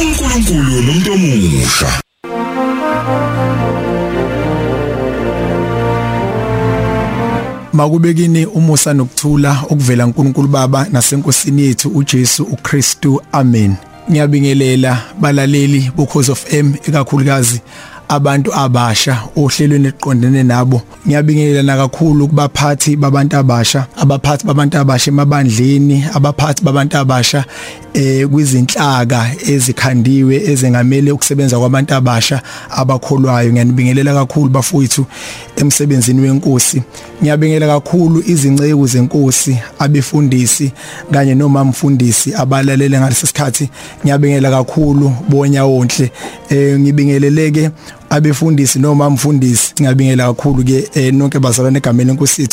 uNkulunkulu nomuntu omusha Makubekini umusa nokuthula okuvela kuNkulunkulu Baba nasenkosini yethu uJesu uKristu. Amen. Ngiyabingelela balaleli bokhoze of M ekakhulukazi abantu abasha ohlelweni eqondene nabo. Ngiyabingelela kakhulu kubaphathi babantu abasha abaphathi babantu abasha emabandleni abaphathi babantu abasha eh kwizinhlaka ezikhandiwe ezengamele ukusebenza kwabantu abasha abakholwayo. Ngiyanibingelela kakhulu bafowethu emsebenzini wenkosi. Ngiyabingelela kakhulu izinceku zenkosi abefundisi kanye noma mfundisi abalalele ngalesi sikhathi. Ngiyabingelela kakhulu bonya wonhle eh ngibingeleleke abefundisi noma mfundisi ngiyabingela kakhulu ke eh, nonke bazalwane egameni lenkosi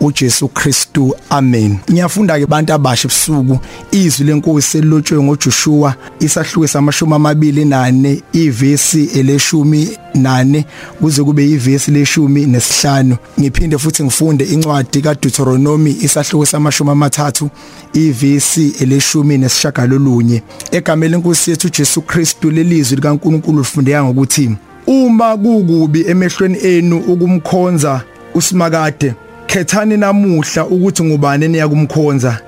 uJesu Kristu amen. Ngiyafunda ke abantu abasha ebusuku izwi lenkosi elilotshwe ngoJoshua isahluko samashumi amabili nane ivesi eleshumi nane kuze kube ivesi leshumi nesihlanu. Ngiphinde futhi ngifunde incwadi kaDeuteronomy isahluko samashumi amathathu ivesi eleshumi nesishagalolunye. Egameni lenkosi yethu uJesu Kristu lelizwi likaNkuluNkulu lifundeka ngokuthi uma kukubi emehlweni enu ukumkhonza usimakade khethani namuhla ukuthi ngubani niyakumkhonza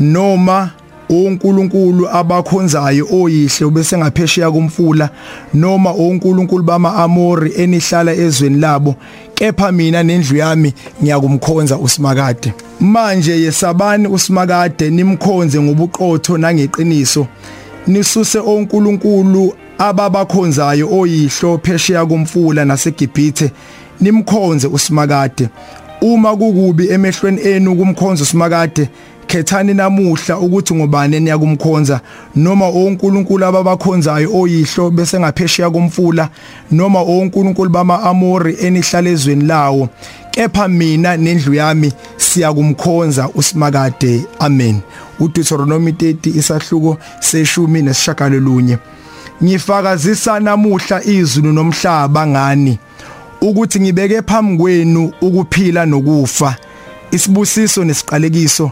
noma uNkulunkulu abakhonzayo oyihle bese ngaphesheya kumfula noma uNkulunkulu bama-Amori enihlala ezweni labo kepha mina nendlu yami ngiyakumkhonza usimakade. Manje yesabani usimakade nimkhonze ngobuqotho nangeqiniso? Nisuse onkulunkulu ababakhonzayo oyihlo phesheya komfula naseGibhithe nimkhonze usimakade. Uma kukubi emehlweni enu kumkhonza usimakade khethani namuhla ukuthi ngubani niyakumkhonza noma onkulunkulu ababakhonzayo oyihlo bese ngaphesheya komfula noma onkulunkulu bama-Amori enihlala ezweni lawo. Kepha mina nendlu yami siyakumkhonza usimakade. Amen. uDeuteronomy 30 isahluko seshumi nesishagalolunye. Ngifakazisa namuhla izulu nomhlaba ngani. Ukuthi ngibeke phambi kwenu ukuphila nokufa. Isibusiso nesiqalekiso.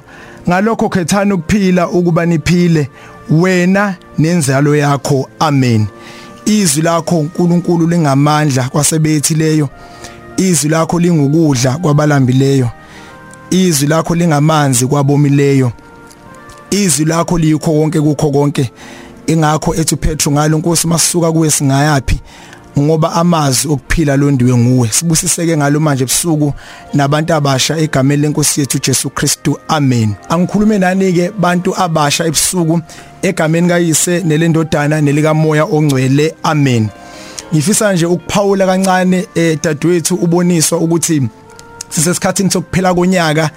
Ngalokho khethani ukuphila ukuba niphile. Wena nenzalo yakho. Amen. Izwi lakho uNkulunkulu lingamandla kwasebethileyo izwi lakho lingukudla kwabalambileyo izwi lakho lingamanzi kwabomileyo izwi lakho likho konke kukho konke. Ingakho ethi Petro ngalo Nkosi masisuka kuwe singayapi ngoba amazwi okuphila londiwe nguwe. Sibusiseke ngalo manje ebusuku nabantu abasha egameni lenkosi yethu Jesu Kristu. Amen. Angikhulume nani ke bantu abasha ebusuku egameni kaYise nelendodana nelika moya ongcwele. Amen. Ngifisa nje ukuphawula kancane eh dadewethu uboniswa ukuthi sisesikhathini sokuphela konyaka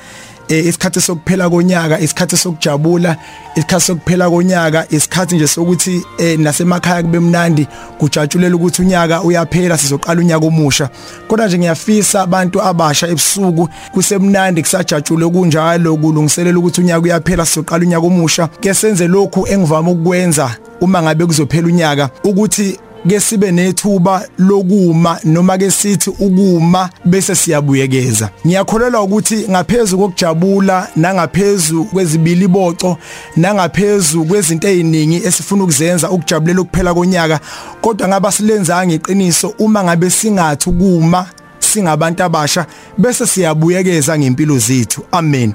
isikhathi sokuphela konyaka isikhathi sokujabula isikhathi sokuphela konyaka isikhathi nje sokuthi eh nasemakhaya kube mnandi kujatshulela ukuthi unyaka uyaphela sizoqala unyaka omusha. Kodwa nje ngiyafisa abantu abasha ebusuku kusemnandi kusajatshule kunjalo kulungiselela ukuthi unyaka uyaphela sizoqala unyaka omusha. Ke senze lokhu engivama ukukwenza uma ngabe kuzophela unyaka ukuthi ke sibe nethuba lokuma noma ke sithi ukuma bese siyabuyekeza. Ngiyakholelwa ukuthi ngaphezulu kokujabula nangaphezulu kwezibili boco nangaphezulu kwezinto eziningi esifuna ukuzenza ukujabulela ukuphela konyaka kodwa ngaba silenzanga iqiniso uma ngabe singathi ukuma singabantu abasha bese siyabuyekeza ngempilo zethu. Amen.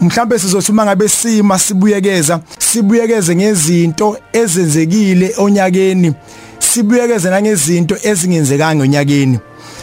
Mhlambe sizothi uma ngabe sima sibuyekeza sibuyekeze ngezinto ezenzekile onyakeni sibuyekeze nangezinto ezingenzekanga onyakeni.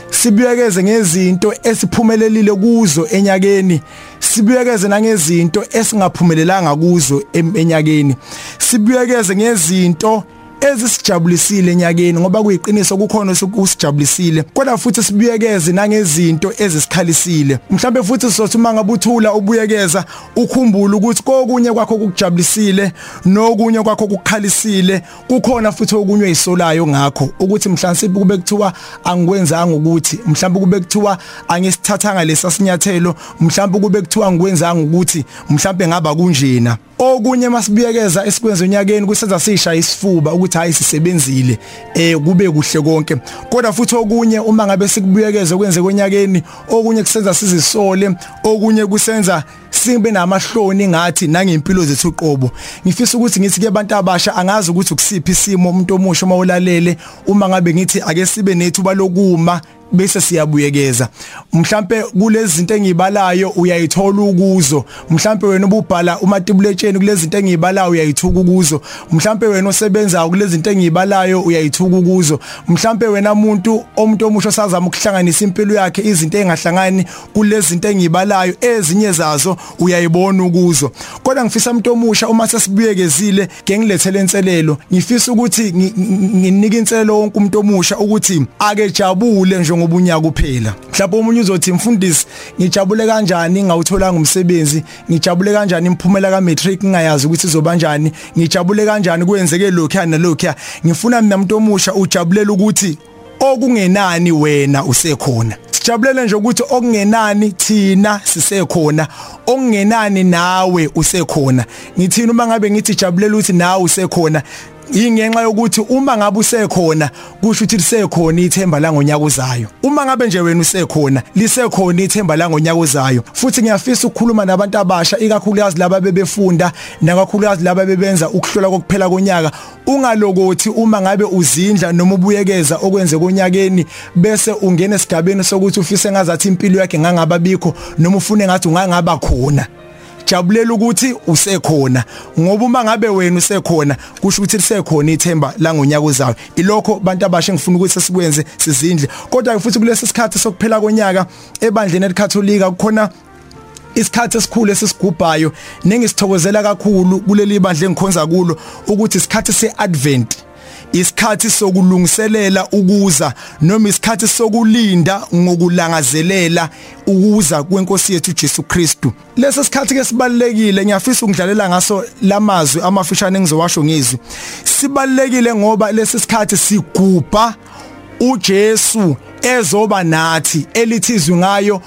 Sibuyekeze ngezinto esiphumelelile kuzo enyakeni. Sibuyekeze nangezinto esingaphumelelanga kuzo enyakeni. Sibuyekeze ngezinto ezisijabulisile enyakeni ngoba kuyiqiniso kukhona okusijabulisile kodwa futhi sibuyekeze nangezinto ezisikhalisile mhlawumbe futhi sizothi uma ngabuthula ubuyekeza ukhumbule ukuthi kokunye kwakho kukujabulisile nokunye kwakho kukukhalisile kukhona futhi okunye isolayo ngakho. Ukuthi mhlawumbe kube kuthiwa angikwenzanga ukuthi mhlawumbe kube kuthiwa angisithathanga lesasinyathelo mhlawumbe kube kuthiwa ngikwenzanga ukuthi mhlawumbe ngaba kunjena. Okunye masibuyekeza esikwenza unyakeni kusenza sisha isifuba ukuthi hayi sisebenzile eh kube kuhle konke. Kodwa futhi okunye uma ngabe sikubuyekeza kwenze konyakeni okunye kusenza sizisole okunye kusenza sibe namahloni ngathi nangempilo zethu qobo. Ngifisa ukuthi ngithi ke abantu abasha angazi ukuthi ukusiphi isimo umuntu omusha uma ulalele uma ngabe ngithi ake sibe nethuba lokuma bese siyabuyekeza. Mhlambe kulezi zinto engibalayo uyayithola ukuzo. Mhlambe wena ububhala umatibuletshen kulezi zinto engibalayo uyayithuka ukuzo. Mhlambe wena osebenzayo kulezi zinto engibalayo uyayithuka ukuzo. Mhlambe wena umuntu omuntu omusha sazama ukuhlanganisa impilo yakhe izinto engahlangani kulezi zinto engibalayo ezinye zazo uyayibona ukuzo. Kodwa ngifisa umuntu omusha uma sesibuyekezile ngengilethele inselelo. Ngifisa ukuthi nginike inselelo wonke umuntu omusha ukuthi ake jabule nje ngoba unyaka uphela mhlawumbe umunye uzothi mfundisi ngijabule kanjani ngawutholanga umsebenzi? Ngijabule kanjani imphumela ka matric ngingayazi ukuthi izoba kanjani ngijabule kanjani kwenzeke lokhu yana lokhu ngifuna mina umuntu omusha ujabulela ukuthi okungenani wena usekhona. Sijabulele nje ukuthi okungenani thina sisekhona okungenani nawe usekhona. Ngithini uma ngabe ngithi jabulela ukuthi nawe usekhona? Ingenxa yokuthi uma ngabe usekhona kusho ukuthi lisekhona ithemba la ngonyaka uzayo uma ngabe nje wena usekhona lisekhona ithemba la ngonyaka uzayo futhi ngiyafisa ukukhuluma nabantu abasha ikakhulukazi laba bebefunda nakakhulukazi laba bebenza ukuhlola kokuphela konyaka. Ungalokothi uma ngabe uzindla noma ubuyekeza okwenze konyakeni bese ungena esigabeni sokuthi ufise ngazathi impilo yakhe ngangababikho noma ufune ngathi ungangaba khona. Jabulela ukuthi usekhona ngoba uma ngabe wena usekhona kusho ukuthi lisekhona ithemba la ngonyaka uzayo ilokho bantu abasha ngifuna ukuthi sikwenze sizindle. Kodwa futhi kulesi sikhathi sokuphela konyaka ebandleni elikatholika kukhona isikhathi esikhulu esisigubhayo nengisithokozela kakhulu kuleli bandla engikhonza kulo ukuthi isikhathi seadvent. Isikhathi sokulungiselela ukuza noma isikhathi sokulinda ngokulangazelela ukuza kwenkosi yethu Jesu Kristu. Lesi sikhathi ke sibalekile ngiyafisa ukudlalela ngaso lamazwi amafishane engizowasho ngizwi sibalekile ngoba lesi sikhathi sigubha uJesu ezoba nathi elithizwe ngayo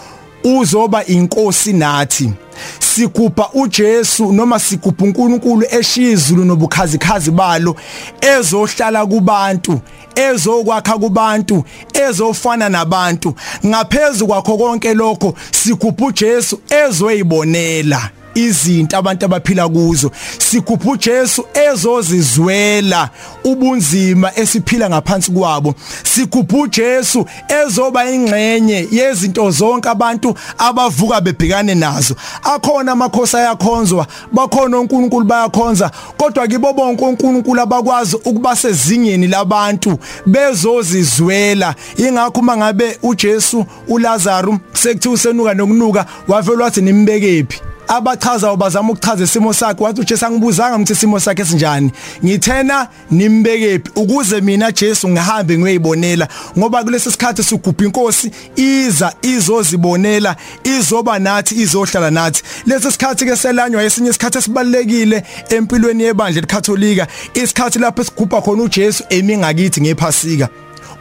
uzoba inkosi nathi. Sigubha uJesu noma sigubha uNkulunkulu eshizulu nobukhazikhazi balo ezohlala kubantu ezokwakha kubantu ezofana nabantu. Ngaphezulu kwakho konke lokho sigubha uJesu ezoyibonela. Izinto abantu abaphila kuzo. Sigubha uJesu ezozizwela ubunzima esiphila ngaphansi kwabo. Sigubha uJesu ezoba ingxenye yezinto zonke abantu abavuka bebhekane nazo. Akhona amakhosi ayakhonzwa bakhona uNkulunkulu bayakhonza kodwa kibo bonke uNkulunkulu abakwazi ukuba sezingeni labantu bezozizwela. Ingakho uma ngabe uJesu uLazarus sekuthiwa usenuka nokunuka wavela wathi nimbekephi? Abachazayo bazama ukuchaza isimo sakhe wathi uJesu angibuzanga ukuthi isimo sakhe sinjani? Ngithena nimbekephi ukuze mina Jesu ngihambe ngiyibonela ngoba kulesi sikhathi sigubha inkosi iza izozibonela izoba nathi izohlala nathi. Lesi sikhathi ke selanywa esinye isikhathi esibalekile empilweni yebandla likatholika. Isikhathi lapho sigubha khona uJesu emingakithi ngephasika.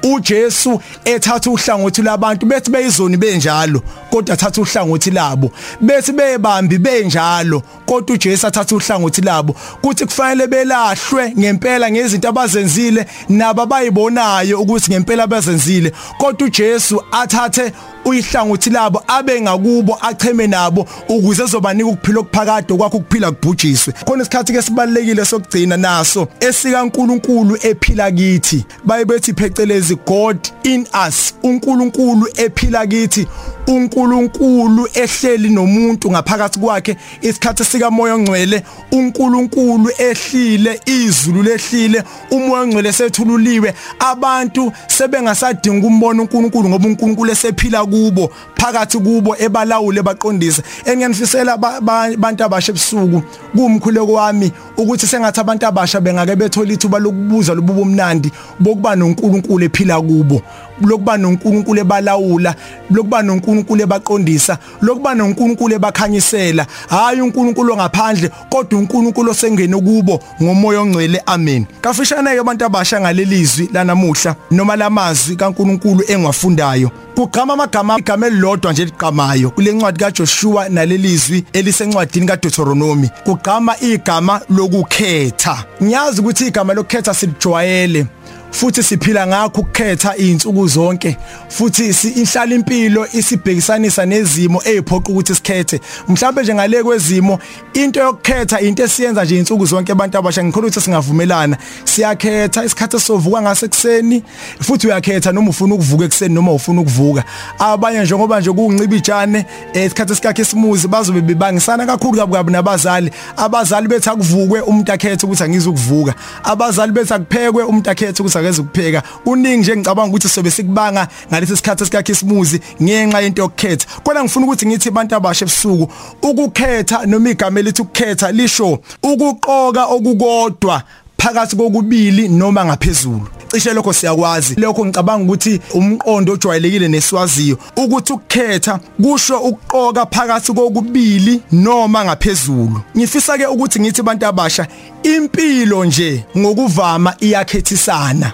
uJesu ethatha uhlangothi labantu bethi beyizoni benjalo kodwa athatha uhlangothi labo. Bethi bebambi benjalo kodwa uJesu athatha uhlangothi labo. Kuthi kufanele belahlwe ngempela ngezinto abazenzile nabo abayibonayo ukuthi ngempela abazenzile. Kodwa uJesu athathe uyihlangothi labo abe ngakubo acheme nabo ukuze ezobanika ukuphila okuphakade kwakho ukuphila kubhujiswe. Khona isikhathi ke sibalekile sokugcina naso esika uNkulunkulu ephila kithi. Bayibethi phecelezi God in us. uNkulunkulu ephila kithi uNkulunkulu ehleli nomuntu ngaphakathi kwakhe isikhathi sika moya ongcwele. uNkulunkulu ehlile izulu lehlile umoya ongcwele sethululiwe. Abantu sebengasadinga umbona uNkulunkulu ngoba uNkulunkulu esephila kubo phakathi kubo ebalawule baqondisa engiyanifisela abantu abasha ebusuku kumkhuleko wami ukuthi sengathi abantu abasha bengake bethola ithuba lokubuza lobubo mnandi bokuba noNkulunkulu ephila kubo. Lokuba noNkulunkulu ebalawula lokuba noNkulunkulu ebaqondisa lokuba noNkulunkulu ebakhanyisela. Hayi uNkulunkulu ngaphandle kodwa uNkulunkulu osengene kubo ngomoya ongcwele. Amen. Kafishane ke abantu abasha ngalelizwi lanamuhla noma lamazwi kaNkulunkulu engiwafundayo. Kugqama amagama igama elilodwa nje liqhamayo kule ncwadi kaJoshua nalelizwi elisencwadini kaDeuteronomy kugqama igama lokukhetha. Ngiyazi ukuthi igama lokukhetha silijwayele. Futhi siphila ngakho ukukhetha izinsuku zonke. Futhi ihlala impilo isibhekisanisa nezimo eziphoqa ukuthi sikhethe. Mhlawumbe nje ngale kwezimo into yokukhetha into esiyenza nje insuku zonke abantu abasha ngikhona ukuthi singavumelana. Siyakhetha isikhathi sovuka ngasekuseni futhi uyakhetha noma ufuna ukuvuka ekseni noma ufuna ukuvuka. Abanye njengoba nje kuncibilitshane isikhathi sikakhe simuzi bazobe bebangisana kakhulu kabi kabi nabazali. Abazali bethi akuvukwe umuntu akhethe ukuthi angizukuvuka abazali bethi akuphekwe umuntu akhethe ukuthi akeze ukupheka. Uningi nje ngicabanga ukuthi sobe sikubanga ngalesi sikhathi sikakhe simuzi ngenxa yento yokukhetha. Kodwa ngifuna ukuthi ngithi abantu abasha ebusuku ukukhetha noma igama elithi ukukhetha lisho ukuqoka okukodwa phakathi kokubili noma ngaphezulu. Cishe lokho siyakwazi. Lokho ngicabanga ukuthi umqondo ojwayelekile neswaziyo ukuthi ukukhetha kusho ukuqoka phakathi kokubili noma ngaphezulu. Ngifisa ke ukuthi ngithi abantu abasha impilo nje ngokuvama iyakhethisana.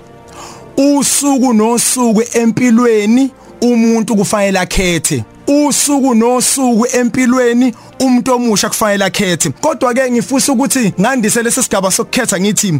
Usuku nosuku empilweni umuntu kufanele akhethe. Usuku nosuku empilweni umuntu omusha kufanele akhethe. Kodwa ke ngifisa ukuthi ngandise lesi sigaba sokukhetha ngithi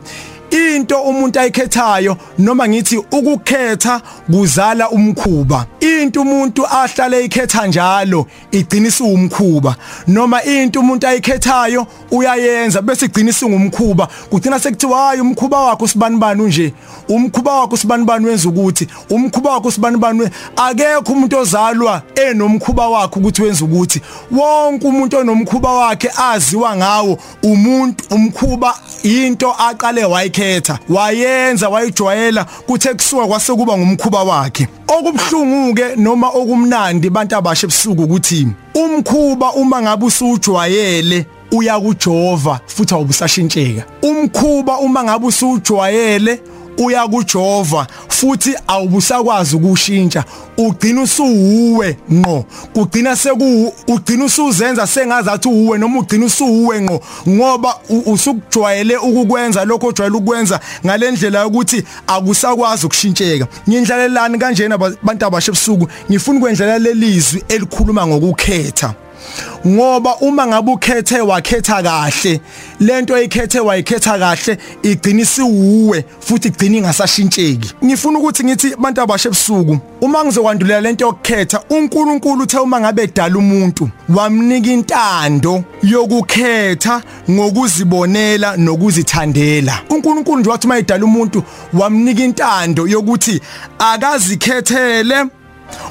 into umuntu ayikhethayo noma ngithi ukukhetha kuzala umkhuba. Into umuntu ahlale eyikhetha njalo igcina isiwumkhuba. Noma into umuntu ayikhethayo uyayenza bese igcina isingumkhuba kugcina sekuthiwa hayi umkhuba wakho sibanibani nje umkhuba wakho sibanibani wenza ukuthi? Umkhuba wakho sibanibani akekho umuntu ozalwa enomkhuba wakhe ukuthi wenza ukuthi. Wonke umuntu onomkhuba wakhe aziwa ngawo umuntu umkhuba into aqale wayikhetha wayenza wayijwayela kuthe kusuka kwase kuba ngumkhuba wakhe. Okubhlungu ke noma okumnandi bantu abasha ebusuku ukuthi umkhuba uma ngabe usujwayele uyakujova futhi awubusashintsheka. Umkhuba uma ngabe usujwayele uyakujova futhi awubusakwazi ukushintsha. Ugcina usuwe ngqo. Kugcina seku ugcina usuzenza sengazathi uwe noma ugcina usuwe ngqo ngoba usukujwayele ukukwenza lokho ojwayele ukwenza ngalendlela yokuthi akusakwazi ukushintsheka. Ngindlalelani kanjena abantu abasha ebusuku? Ngifuna ukwendlela lelizwi elikhuluma ngokukhetha. Ngoba uma ngabe ukhethe wakhetha kahle lento oyikhethe wayikhetha kahle igcina isiwuwe futhi igcina ingasashintsheki. Ngifuna ukuthi ngithi abantu abasha ebusuku uma ngizokwandulela lento yokukhetha uNkulunkulu uthe uma ngabe edala umuntu wamnika intando yokukhetha ngokuzibonela nokuzithandela. uNkulunkulu nje wathi uma edala umuntu wamnika intando yokuthi akazikhethele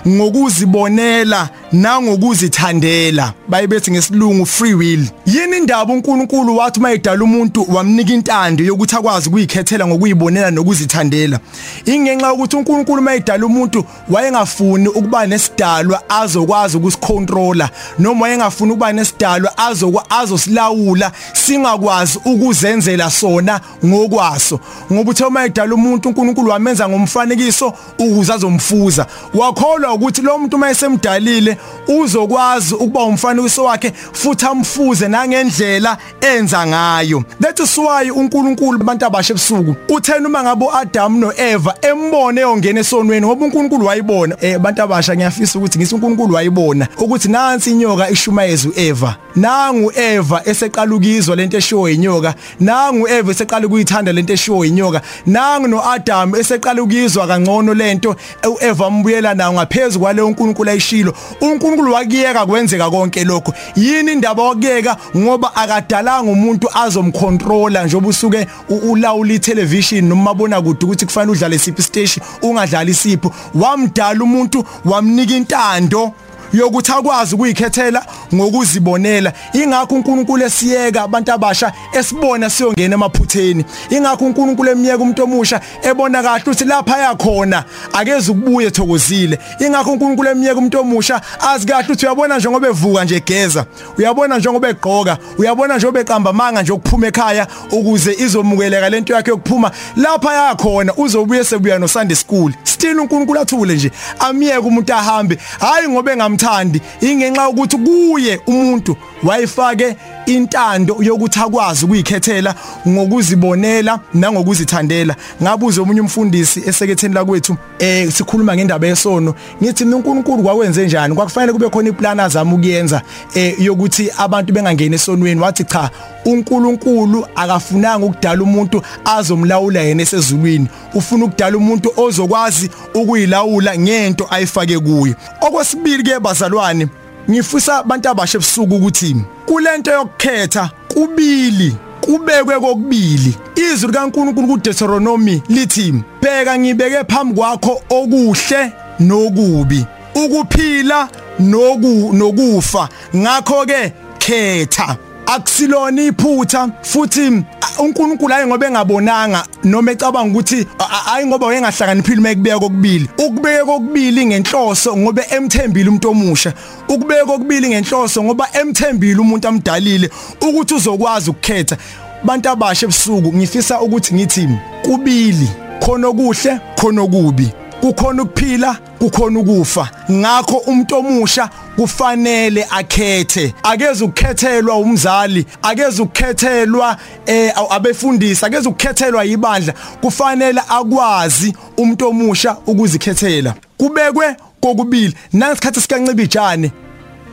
ngokuzibonela nangokuzithandela. Bayibethi ngesilungu free will. Yini indaba uNkulunkulu wathi mayidala umuntu wamnika intando yokuthi akwazi ukuyikhethela ngokuyibonela nokuzithandela? Ingenxa yokuthi uNkulunkulu mayidala umuntu wayengafuni ukuba nesidalwa azokwazi ukusicontroller noma wayengafuni ukuba nesidalwa azokwa azosilawula singakwazi ukuzenzela sona ngokwaso. Ngoba uthe mayidala umuntu uNkulunkulu wamenza ngomfanekiso ukuze azomfuza. Wakholwa ukuthi lo muntu mayesemdalile uzokwazi ukuba umfanekiso wakhe futhi amfuze nangendlela enza ngayo. That is why uNkulunkulu abantu abasha ebusuku uthena uma ngabo Adam noEva embone eyongena esonweni ngoba uNkulunkulu wayibona. Eh abantu abasha ngiyafisa ukuthi ngisi uNkulunkulu wayibona ukuthi nansi inyoka ishumayeza uEva nangu Eva eseqala ukizwa lento eshiwo inyoka nangu Eva eseqala ukuyithanda lento eshiwo inyoka nangu noAdam eseqala ukizwa kangcono lento uEva mbuyela nayo ngaphezulu kwale uNkulunkulu ayishilo. uNkulunkulu wakiyeka kwenzeka konke lokho yini indaba wakiyeka ngoba akadalanga umuntu azomcontroller njengoba usuke ulawula itelevision noma mabona kude ukuthi kufanele udlale siphi station ungadlali sipho wamdala umuntu wamnika intando. Yokuthi akwazi ukuyikhethela ngokuzibonela. Ingakho uNkulunkulu esiyeka abantu abasha esibona siyongena emaphutheni. Ingakho uNkulunkulu emiyeka umuntu omusha ebona kahle ukuthi lapha yakhona akeze ukubuye ethokozile. Ingakho uNkulunkulu emiyeka umuntu omusha azi kahle ukuthi uyabona njengoba evuka nje egeza uyabona njengoba egqoka uyabona njengoba eqamba manga nje ukuphuma ekhaya ukuze izomukeleka lento yakhe yokuphuma. Lapha yakhona uzobuye sebuya no Sunday school still uNkulunkulu athule nje amiyeke umuntu ahambe. Hayi ngoba engamthatha engakuthandi ingenxa ukuthi kuye umuntu wayifake intando yokuthi akwazi ukuyikhethela ngokuzibonela nangokuzithandela. Ngabuza omunye umfundisi eseketheni lakwethu eh sikhuluma ngendaba yesono ngithi uNkulunkulu kwakwenze njani? Kwakufanele kube khona iplan azama ukuyenza eh yokuthi abantu bengangeni esonweni? Wathi cha uNkulunkulu akafunanga ukudala umuntu azomlawula yena esezulwini. Ufuna ukudala umuntu ozokwazi ukuyilawula ngento ayifake kuye okwesibili ke bazalwane ngifisa abantu abasha ebusuku ukuthi kulento yokukhetha kubili kubekwe kokubili. Izwi likaNkuluNkulu kuDeuteronomy lithi bheka ngibeke phambi kwakho okuhle nokubi ukuphila noku nokufa. Ngakho ke khetha. Akusilona iphutha futhi uNkulunkulu ayi ngoba engabonanga noma ecabanga ukuthi ayi ngoba wayengahlakaniphile mekubeka kokubili. Ukubeka kokubili ngenhloso ngoba emthembile umuntu omusha. Ukubeka kokubili ngenhloso ngoba emthembile umuntu amdalile ukuthi uzokwazi ukukhetha. Bantu abasha ebusuku ngifisa ukuthi ngithi kubili khona okuhle khona okubi. Kukhona ukuphila kukhona ukufa. Ngakho umuntu omusha kufanele akhethe. Akeze ukukhethelwa umzali akeze ukukhethelwa eh abefundisi akeze ukukhethelwa ibandla. Kufanele akwazi umuntu omusha ukuzikhethela. Kubekwe kokubili. Nangesikhathi sikancibijane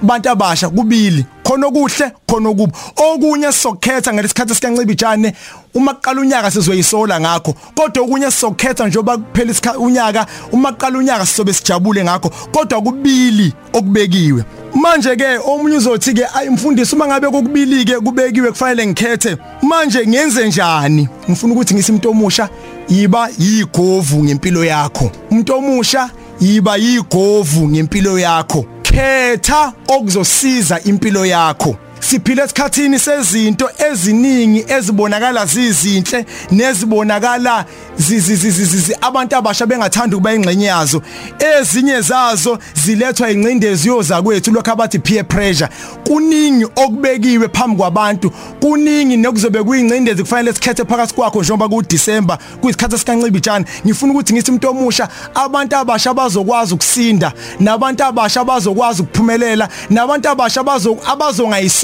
bantu abasha kubili khona okuhle khona okubi. Okunye sokhetha ngalesikhathi sikancibijane uma kuqala unyaka sizoyisola ngakho kodwa okunye sokhetha njengoba kuphela isikhathi unyaka uma kuqala unyaka sizobe sijabule ngakho kodwa kubili okubekiwe. Manje ke omunye uzothi ke ayimfundisi uma ngabe kokubili ke kubekiwe kufanele ngikhethe manje ngenze njani? Ngifuna ukuthi ngisimuntu omusha yiba yigovu ngempilo yakho. Umuntu omusha yiba yigovu ngempilo yakho. Khetha okuzosiza impilo yakho. Siphila esikhathini sezinto eziningi ezibonakala zizinhle nezibonakala zizizizizi abantu abasha bengathanda ukuba ingxenye yazo. Ezinye zazo zilethwa incindezi yoza kwethu lokho abathi peer pressure. Kuningi okubekiwe phambi kwabantu kuningi nokuzobe kuyincindezi kufanele sikhethe phakathi kwakho njengoba ku December kuyisikhathi sikancibijana ngifuna ukuthi ngithi umuntu omusha abantu abasha bazokwazi ukusinda nabantu abasha bazokwazi ukuphumelela nabantu abasha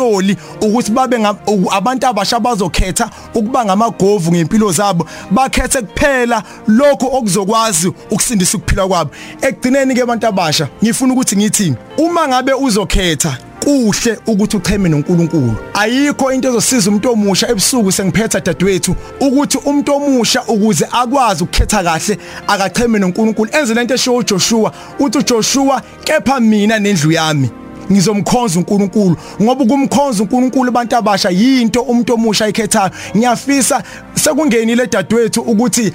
abazongayisoli ukuthi babe abantu abasha bazokhetha ukuba ngamagovu ngempilo zabo bakhethe kuphela lokho okuzokwazi ukusindisa ukuphila kwabo. Ekugcineni ke abantu abasha ngifuna ukuthi ngithi uma ngabe uzokhetha kuhle ukuthi ucheme noNkulunkulu. Ayikho into ezosiza umuntu omusha ebusuku sengiphetha dadewethu ukuthi umuntu omusha ukuze akwazi ukukhetha kahle akacheme noNkulunkulu. Enze lento esho uJoshua uthi uJoshua kepha mina nendlu yami. Ngizomkhonza uNkulunkulu ngoba ukumkhonza uNkulunkulu abantu abasha yinto umuntu omusha ayikhethayo. Ngiyafisa sekungenile dadewethu ukuthi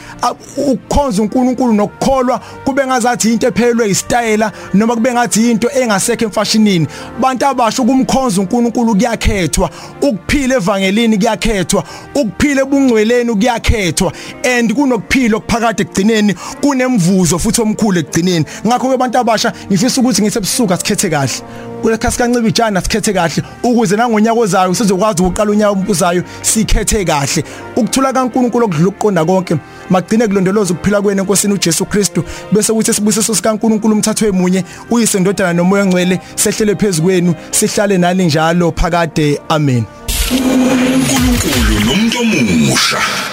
ukukhonza uNkulunkulu nokukholwa kube ngazathi into ephelwe istyle noma kube ngathi into engasekho emfashinini. Bantu abasha ukumkhonza uNkulunkulu kuyakhethwa ukuphila evangelini kuyakhethwa ukuphila ebungcweleni kuyakhethwa and kunokuphila okuphakade egcineni kunemvuzo futhi omkhulu egcineni ngakho ke abantu abasha ngifisa ukuthi ngisebusuku asikhethe kahle. Kulekhasi kancibijana sikhethe kahle. Ukuze nangonyaka ozayo sizokwazi ukuqala unyaka ombuzayo sikhethe kahle. Ukuthula kaNkuluNkulu okudlula ukuqonda konke magcine kulondoloza ukuphila kwenu enkosini uJesu Kristu. Bese kuthi sibusiso sikaNkuluNkulu umthathwe munye uyise ndodana nomoya ongcwele sehlele phezukwenu sihlale nani njalo phakade. Amen. uNkulunkulu nomuntu omusha.